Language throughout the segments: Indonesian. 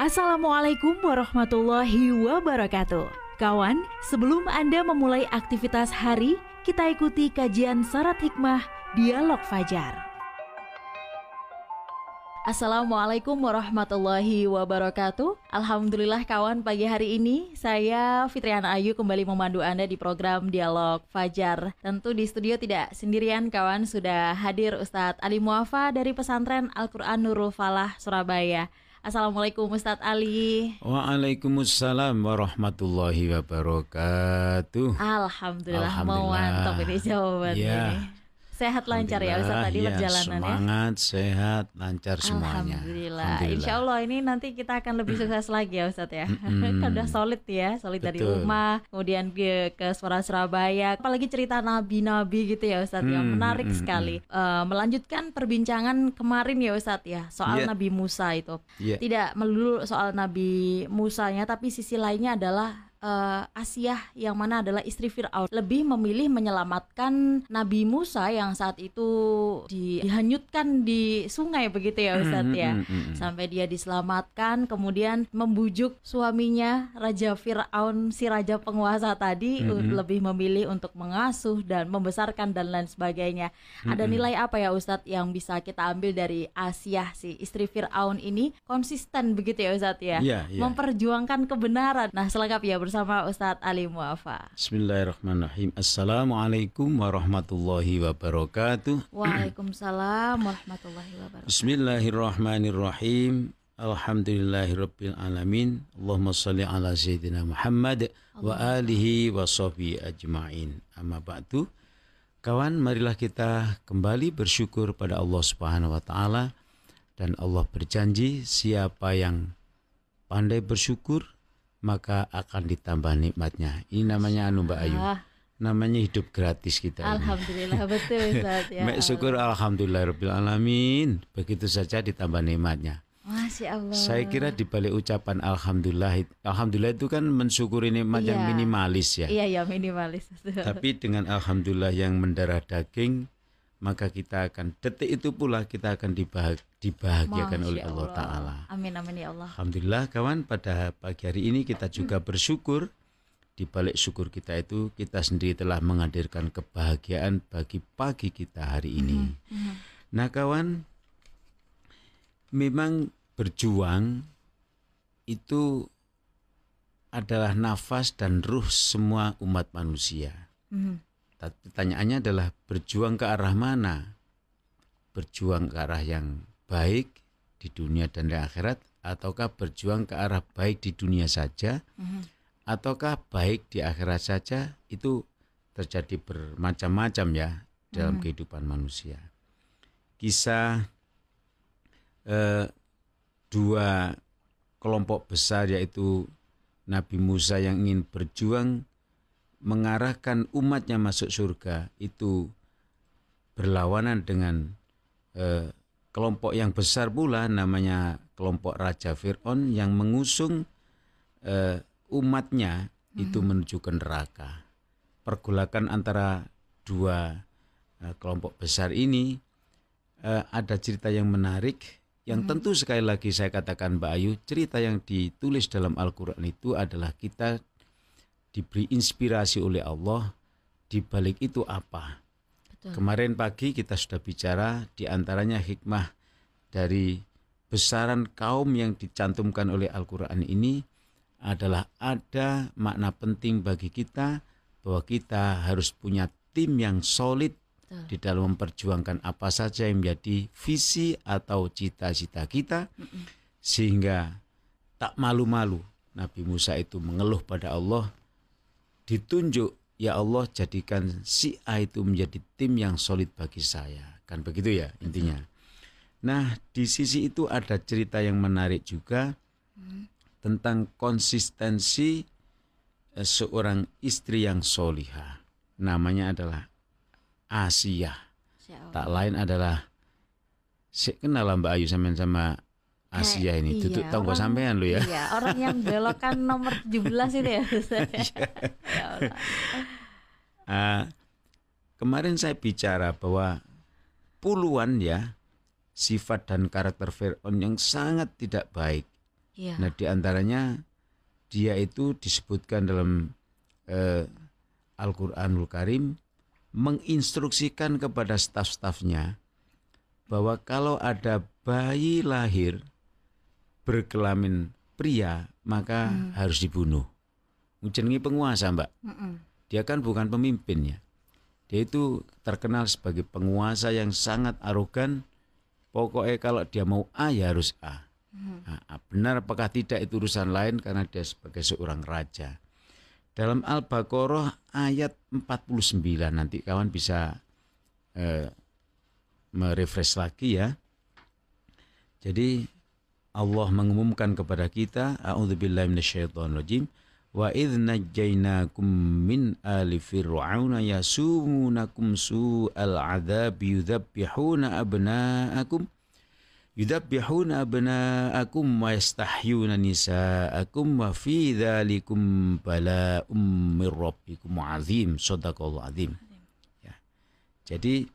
Assalamualaikum warahmatullahi wabarakatuh. Kawan, sebelum Anda memulai aktivitas hari, kita ikuti kajian syarat hikmah Dialog Fajar. Assalamualaikum warahmatullahi wabarakatuh Alhamdulillah kawan pagi hari ini Saya Fitriana Ayu kembali memandu Anda di program Dialog Fajar Tentu di studio tidak sendirian kawan Sudah hadir Ustadz Ali Muafa dari pesantren Al-Quran Nurul Falah Surabaya Assalamualaikum Ustadz Ali Waalaikumsalam warahmatullahi wabarakatuh Alhamdulillah, Alhamdulillah. mau mantap ini jawabannya ya. ini sehat lancar ya Ustaz tadi ya, perjalanan semangat, ya. Sehat, lancar semuanya. Alhamdulillah. Alhamdulillah. Insya Allah ini nanti kita akan lebih sukses lagi ya Ustaz ya. Mm-hmm. udah solid ya, solid Betul. dari rumah, kemudian ke ke Suara Surabaya. Apalagi cerita nabi-nabi gitu ya Ustaz mm-hmm. ya. Menarik mm-hmm. sekali. Uh, melanjutkan perbincangan kemarin ya Ustaz ya soal yeah. Nabi Musa itu. Yeah. Tidak melulu soal Nabi Musanya tapi sisi lainnya adalah uh, Asiyah yang mana adalah istri Fir'aun. Lebih memilih menyelamatkan Nabi Musa yang saat itu dihanyutkan di sungai begitu ya Ustadz ya. mm, mm, mm, sampai dia diselamatkan kemudian membujuk suaminya Raja Fir'aun si raja penguasa tadi lebih memilih untuk mengasuh dan membesarkan dan lain sebagainya. Ada nilai apa ya Ustadz yang bisa kita ambil dari Asiyah si istri Fir'aun ini? Konsisten begitu ya Ustadz ya? Yeah, yeah. memperjuangkan kebenaran. Nah selengkapnya bersama Ustadz Ali Muafa. Bismillahirrahmanirrahim. Assalamualaikum warahmatullahi wabarakatuh. Waalaikumsalam warahmatullahi wabarakatuh. Bismillahirrahmanirrahim. Alhamdulillahirabbil alamin. Allahumma salli ala sayyidina Muhammad wa alihi wa sahbihi ajmain. Amma ba'du. Kawan, marilah kita kembali bersyukur pada Allah Subhanahu wa taala dan Allah berjanji siapa yang pandai bersyukur maka akan ditambah nikmatnya. Ini namanya anu Mbak Ayu. Ah. Namanya hidup gratis kita. Alhamdulillah ini. betul Ustaz ya. Mek syukur alhamdulillah rabbil alamin. Begitu saja ditambah nikmatnya. Masya Allah. Saya kira di balik ucapan alhamdulillah, alhamdulillah itu kan mensyukuri nikmat iya. yang minimalis ya. Iya ya minimalis. Tapi dengan alhamdulillah yang mendarah daging, maka kita akan detik itu pula kita akan dibahag, dibahagiakan Masya oleh Allah, Allah Taala. Amin amin ya Allah. Alhamdulillah kawan pada pagi hari ini kita juga bersyukur di balik syukur kita itu kita sendiri telah menghadirkan kebahagiaan bagi pagi kita hari ini. Mm -hmm. Nah kawan memang berjuang itu adalah nafas dan ruh semua umat manusia. Mm -hmm Pertanyaannya adalah berjuang ke arah mana? Berjuang ke arah yang baik di dunia dan di akhirat ataukah berjuang ke arah baik di dunia saja mm-hmm. ataukah baik di akhirat saja itu terjadi bermacam-macam ya dalam mm-hmm. kehidupan manusia. Kisah eh, dua kelompok besar yaitu Nabi Musa yang ingin berjuang mengarahkan umatnya masuk surga itu berlawanan dengan eh, kelompok yang besar pula namanya kelompok Raja Fir'aun yang mengusung eh, umatnya hmm. itu menuju ke neraka. Pergolakan antara dua eh, kelompok besar ini eh, ada cerita yang menarik yang hmm. tentu sekali lagi saya katakan Mbak Ayu cerita yang ditulis dalam Al-Quran itu adalah kita diberi inspirasi oleh Allah di balik itu apa. Betul. Kemarin pagi kita sudah bicara di antaranya hikmah dari besaran kaum yang dicantumkan oleh Al-Qur'an ini adalah ada makna penting bagi kita bahwa kita harus punya tim yang solid Betul. di dalam memperjuangkan apa saja yang menjadi visi atau cita-cita kita mm -mm. sehingga tak malu-malu Nabi Musa itu mengeluh pada Allah ditunjuk ya Allah jadikan si A itu menjadi tim yang solid bagi saya. Kan begitu ya intinya. Nah di sisi itu ada cerita yang menarik juga hmm. tentang konsistensi eh, seorang istri yang solihah. Namanya adalah Asia tak lain adalah kenal Mbak Ayu sama sama Asia ini. Iya, Tutup tahu sampean lu ya. Iya, orang yang belokan nomor 17 itu ya. ya uh, kemarin saya bicara bahwa puluhan ya sifat dan karakter Fir'aun yang sangat tidak baik Ya. Nah, di antaranya dia itu disebutkan dalam eh, Al-Qur'anul Karim menginstruksikan kepada staf-stafnya bahwa kalau ada bayi lahir berkelamin pria maka hmm. harus dibunuh. Jenengi penguasa, Mbak. Hmm. Dia kan bukan pemimpinnya. Dia itu terkenal sebagai penguasa yang sangat arogan. Pokoknya kalau dia mau A ya harus A. Hmm. Nah, benar apakah tidak itu urusan lain karena dia sebagai seorang raja. Dalam Al-Baqarah ayat 49 nanti kawan bisa eh, merefresh lagi ya. Jadi Allah mengumumkan kepada kita, a'udzubillahi minasyaitonirrajim, wa idz najjaynakum min ali fir'auna yasumunakum su'al adzab yudzabbihuna abna'akum yudabbihuna abna'akum wa yastahyuna nisa'akum wa fi dzalikum bala'um mir rabbikum azim. Sadaqallahu azim. Ya. Jadi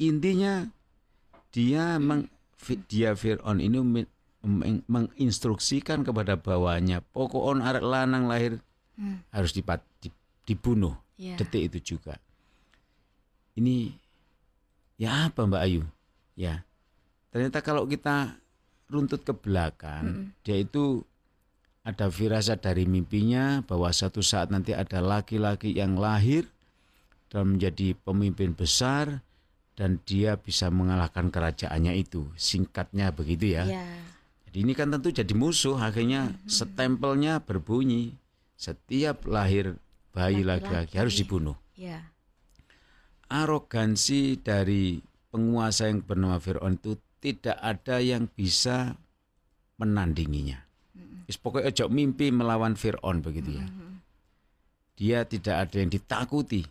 intinya dia meng, dia Fir'aun ini menginstruksikan kepada bawahnya pokok on arek lanang lahir hmm. harus dipat, dibunuh yeah. detik itu juga ini ya apa Mbak Ayu ya Ternyata kalau kita runtut ke belakang, mm -hmm. dia itu ada firasat dari mimpinya bahwa satu saat nanti ada laki-laki yang lahir dan menjadi pemimpin besar dan dia bisa mengalahkan kerajaannya itu. Singkatnya begitu ya. Yeah. Jadi ini kan tentu jadi musuh akhirnya mm -hmm. stempelnya berbunyi setiap lahir bayi laki-laki harus dibunuh. Yeah. Arogansi dari penguasa yang bernama Fir'aun itu tidak ada yang bisa menandinginya. Mm-hmm. Pokoknya ojo mimpi melawan Fir'aun begitu ya. Mm-hmm. Dia tidak ada yang ditakuti.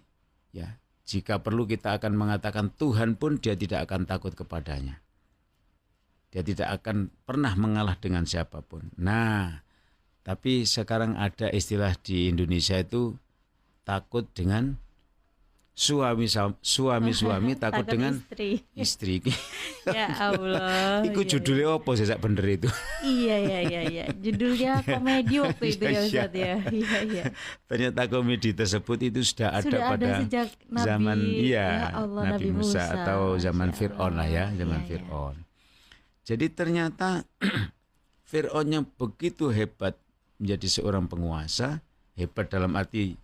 Ya, jika perlu kita akan mengatakan Tuhan pun dia tidak akan takut kepadanya. Dia tidak akan pernah mengalah dengan siapa pun. Nah, tapi sekarang ada istilah di Indonesia itu takut dengan suami suami suami takut, takut dengan istri. Istri. ya Allah. Iku iya, judulnya iya. apa sih bener itu? iya iya iya iya. Judulnya komedi waktu itu ya Ustaz ya. Iya iya. Ternyata komedi tersebut itu sudah, sudah ada pada sejak Nabi, zaman iya ya Allah, Nabi, Nabi Musa, Musa atau zaman Fir'aun lah ya, zaman ya, Fir'aun. Ya. Jadi ternyata Fir'aun yang begitu hebat menjadi seorang penguasa, hebat dalam arti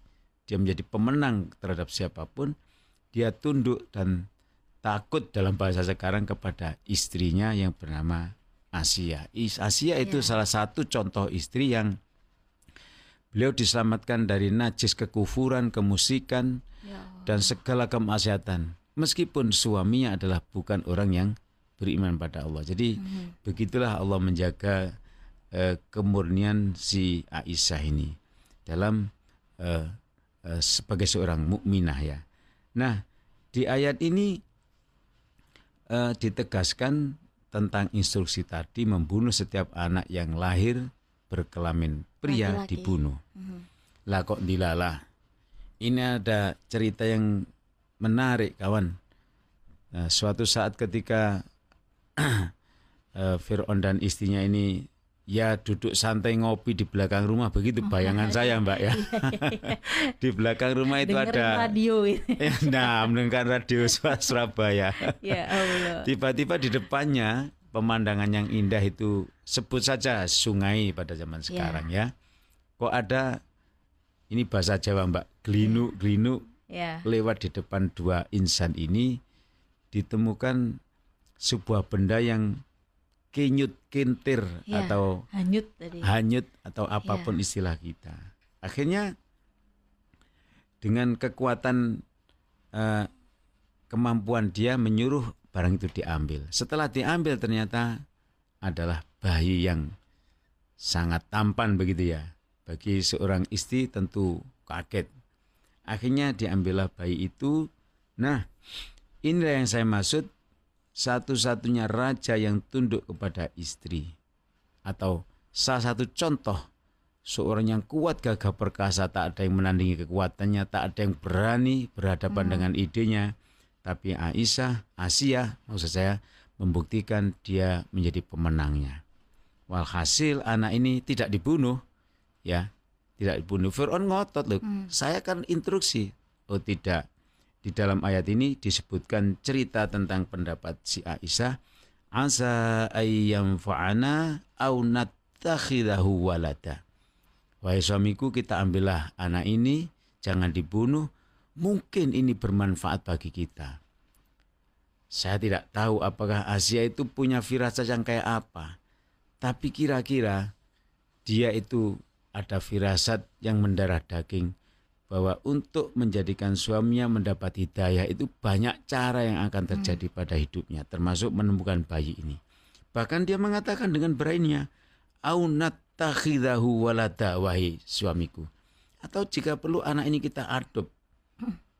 dia menjadi pemenang terhadap siapa pun, dia tunduk dan takut dalam bahasa sekarang kepada istrinya yang bernama Asia. Asia itu ya. salah satu contoh istri yang beliau diselamatkan dari najis kekufuran, kemusikan, ya. dan segala kemaksiatan. Meskipun suaminya adalah bukan orang yang beriman pada Allah. Jadi hmm. begitulah Allah menjaga uh, kemurnian si Aisyah ini dalam Eh, sebagai seorang mukminah ya. Nah, di ayat ini uh, ditegaskan tentang instruksi tadi membunuh setiap anak yang lahir berkelamin pria Laki-laki. dibunuh. Mm-hmm. Lah kok dilalah. Ini ada cerita yang menarik kawan. Nah, suatu saat ketika uh, Fir'aun dan istrinya ini ya duduk santai ngopi di belakang rumah. Begitu oh, bayangan saya mbak ya. Di belakang rumah itu Dengerin ada radio ya, nah mendengar radio Surabaya. Ya tiba-tiba di depannya pemandangan yang indah itu sebut saja sungai pada zaman ya. sekarang ya, ya. kok ada ini bahasa Jawa mbak gelinu gelinu ya. lewat di depan dua insan ini ditemukan sebuah benda yang kinyut, kintir ya, atau hanyut tadi. hanyut atau apa pun ya. istilah kita. Akhirnya dengan kekuatan uh, kemampuan dia menyuruh barang itu diambil. Setelah diambil ternyata adalah bayi yang sangat tampan begitu ya. Bagi seorang istri tentu kaget. Akhirnya diambillah bayi itu. Nah, inilah yang saya maksud satu-satunya raja yang tunduk kepada istri atau salah satu contoh seorang yang kuat gagah perkasa tak ada yang menandingi kekuatannya tak ada yang berani berhadapan hmm. dengan idenya tapi Aisyah Asia maksud saya membuktikan dia menjadi pemenangnya Walhasil anak ini tidak dibunuh, ya, tidak dibunuh. Fir'aun ngotot loh. Hmm. Saya kan instruksi. Oh tidak. Di dalam ayat ini disebutkan cerita tentang pendapat si Aisyah. Asa ayyam fa'ana au nattakhidahu walada. Wahai suamiku kita ambillah anak ini, jangan dibunuh. Mungkin ini bermanfaat bagi kita. Saya tidak tahu apakah Asia itu punya firasat yang kayak apa. Tapi kira-kira dia itu ada firasat yang mendarah daging bahwa untuk menjadikan suaminya mendapat hidayah itu banyak cara yang akan hmm. terjadi hmm. pada hidupnya termasuk menemukan bayi ini. Bahkan dia mengatakan dengan beraninya, "Aunat takhidahu walada wahai suamiku." Atau jika perlu anak ini kita adop.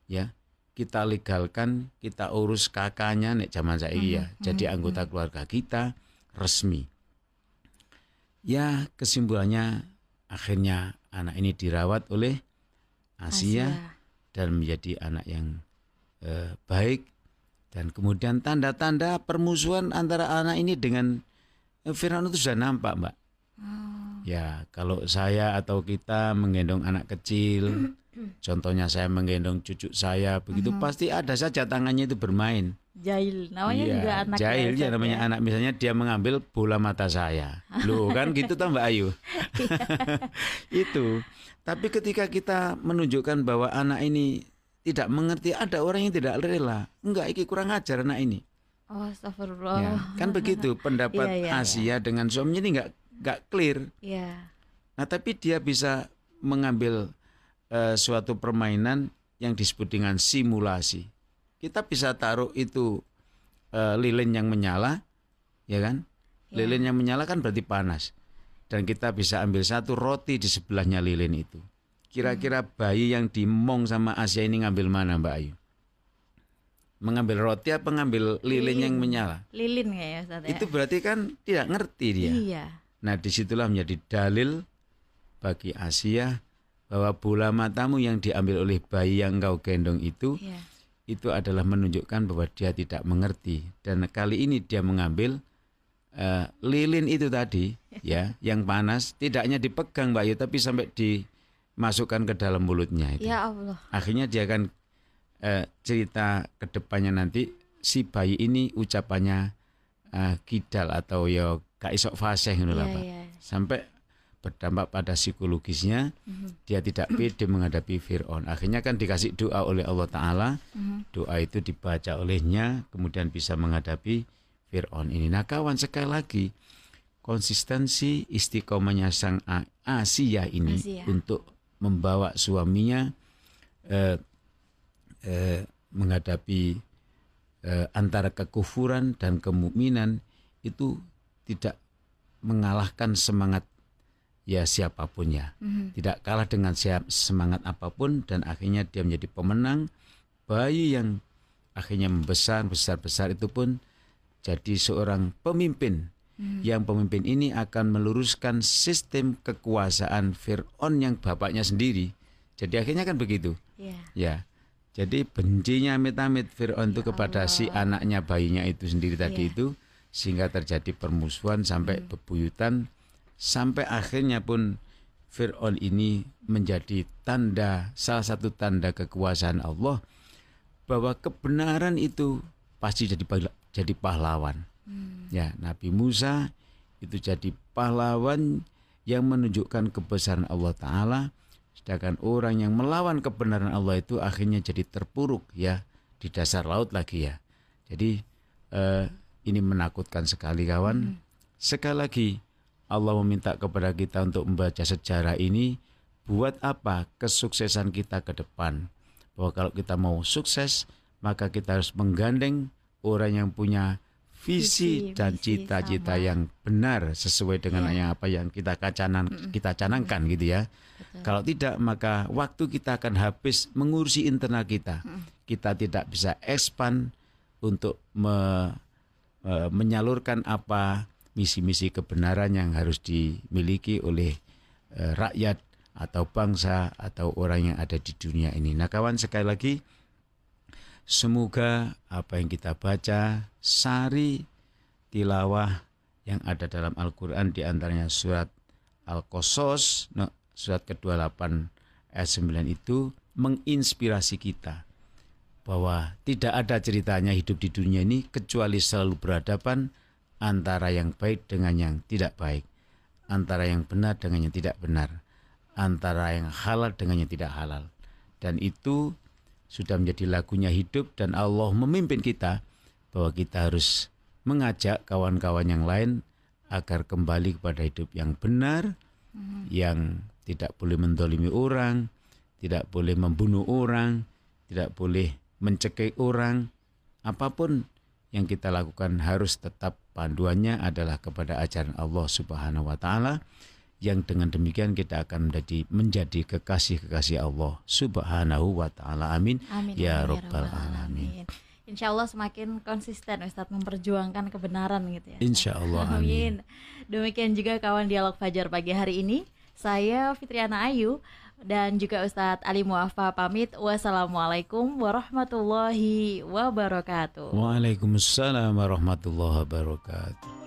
Ya, kita legalkan, kita urus kakaknya nek zaman saya ya, hmm. jadi hmm, anggota keluarga kita resmi. Ya, kesimpulannya akhirnya anak ini dirawat oleh Asia, Asia. dan menjadi anak yang eh, baik dan kemudian tanda-tanda permusuhan antara anak ini dengan eh, Firaun itu sudah nampak, Mbak. Oh. Ya, kalau saya atau kita menggendong anak kecil, contohnya saya menggendong cucu saya, begitu -huh. pasti ada saja tangannya itu bermain. Jahil, namanya iya, juga anak. Jahil ya namanya ya. anak. Misalnya dia mengambil bola mata saya. Loh kan gitu Mbak Ayu. itu. Tapi ketika kita menunjukkan bahwa anak ini tidak mengerti, ada orang yang tidak rela. Enggak, ini kurang ajar anak ini. Oh, astagfirullah. Ya, kan begitu pendapat iya, iya, Asia iya. dengan suaminya ini enggak enggak clear. Iya. Nah, tapi dia bisa mengambil uh, suatu permainan yang disebut dengan simulasi kita bisa taruh itu e, lilin yang menyala, ya kan? Ya. Lilin yang menyala kan berarti panas. Dan kita bisa ambil satu roti di sebelahnya lilin itu. Kira-kira hmm. bayi yang dimong sama Asia ini ngambil mana Mbak Ayu? Mengambil roti apa mengambil lilin, lilin yang menyala? Lilin ya Ustaz ya. Itu berarti kan tidak ngerti dia. Iya. Nah di situlah menjadi dalil bagi Asia bahwa bola matamu yang diambil oleh bayi yang engkau gendong itu iya itu adalah menunjukkan bahwa dia tidak mengerti dan kali ini dia mengambil uh, lilin itu tadi ya yang panas tidaknya dipegang Mbak Yu tapi sampai dimasukkan ke dalam mulutnya itu. Ya Allah. Akhirnya dia akan uh, cerita ke depannya nanti si bayi ini ucapannya uh, kidal atau yo gak isok ngono ya, Pak. Ya. Sampai berdampak pada psikologisnya mm-hmm. dia tidak pede menghadapi Fir'aun akhirnya kan dikasih doa oleh Allah Ta'ala mm-hmm. doa itu dibaca olehnya kemudian bisa menghadapi Fir'aun ini nah kawan sekali lagi konsistensi istiqomahnya sang Asia ini Asia. untuk membawa suaminya eh, eh, menghadapi eh, antara kekufuran dan kemukminan itu tidak mengalahkan semangat ya siapa pun ya. Mm-hmm. Tidak kalah dengan siap semangat apa pun dan akhirnya dia menjadi pemenang. Bayi yang akhirnya membesar besar-besar itu pun jadi seorang pemimpin. Mm-hmm. Yang pemimpin ini akan meluruskan sistem kekuasaan Fir'aun yang bapaknya sendiri. Jadi akhirnya kan begitu. Yeah. Ya. Jadi bencinya amit-amit Fir'aun itu ya kepada Allah. si anaknya bayinya itu sendiri tadi yeah. itu sehingga terjadi permusuhan sampai hmm. bebuyutan sampai akhirnya pun Fir'aun ini menjadi tanda salah satu tanda kekuasaan Allah bahwa kebenaran itu pasti jadi jadi pahlawan. Hmm. Ya, Nabi Musa itu jadi pahlawan yang menunjukkan kebesaran Allah taala sedangkan orang yang melawan kebenaran Allah itu akhirnya jadi terpuruk ya di dasar laut lagi ya. Jadi eh, ini menakutkan sekali kawan. Hmm. Sekali lagi Allah meminta kepada kita untuk membaca sejarah ini buat apa kesuksesan kita ke depan. Bahwa kalau kita mau sukses, maka kita harus menggandeng orang yang punya visi, visi dan cita-cita yang benar sesuai dengan yeah. apa yang kita kacanan kita canangkan mm. gitu ya. Betul. Kalau tidak maka waktu kita akan habis mengurusi internal kita. Mm. Kita tidak bisa expand untuk me, me, menyalurkan apa misi-misi kebenaran yang harus dimiliki oleh e, rakyat atau bangsa atau orang yang ada di dunia ini. Nah, kawan sekali lagi semoga apa yang kita baca sari tilawah yang ada dalam Al-Qur'an di antaranya surat Al-Qasas surat ke-28 ayat 9 itu menginspirasi kita bahwa tidak ada ceritanya hidup di dunia ini kecuali selalu berhadapan antara yang baik dengan yang tidak baik, antara yang benar dengan yang tidak benar, antara yang halal dengan yang tidak halal. Dan itu sudah menjadi lagunya hidup dan Allah memimpin kita bahwa kita harus mengajak kawan-kawan yang lain agar kembali kepada hidup yang benar, hmm. yang tidak boleh mendolimi orang, tidak boleh membunuh orang, tidak boleh mencekik orang, apa pun yang kita lakukan harus tetap panduannya adalah kepada ajaran Allah Subhanahu wa taala yang dengan demikian kita akan menjadi menjadi kekasih-kekasih Allah Subhanahu wa taala. Amin. amin ya, ya rabbal alamin. Insya Allah semakin konsisten Ustadz memperjuangkan kebenaran gitu ya. Insya Allah. Amin. Demikian juga kawan dialog Fajar pagi hari ini. Saya Fitriana Ayu dan juga Ustadz Ali Muafa pamit. Wassalamualaikum warahmatullahi wabarakatuh. Waalaikumsalam warahmatullahi wabarakatuh.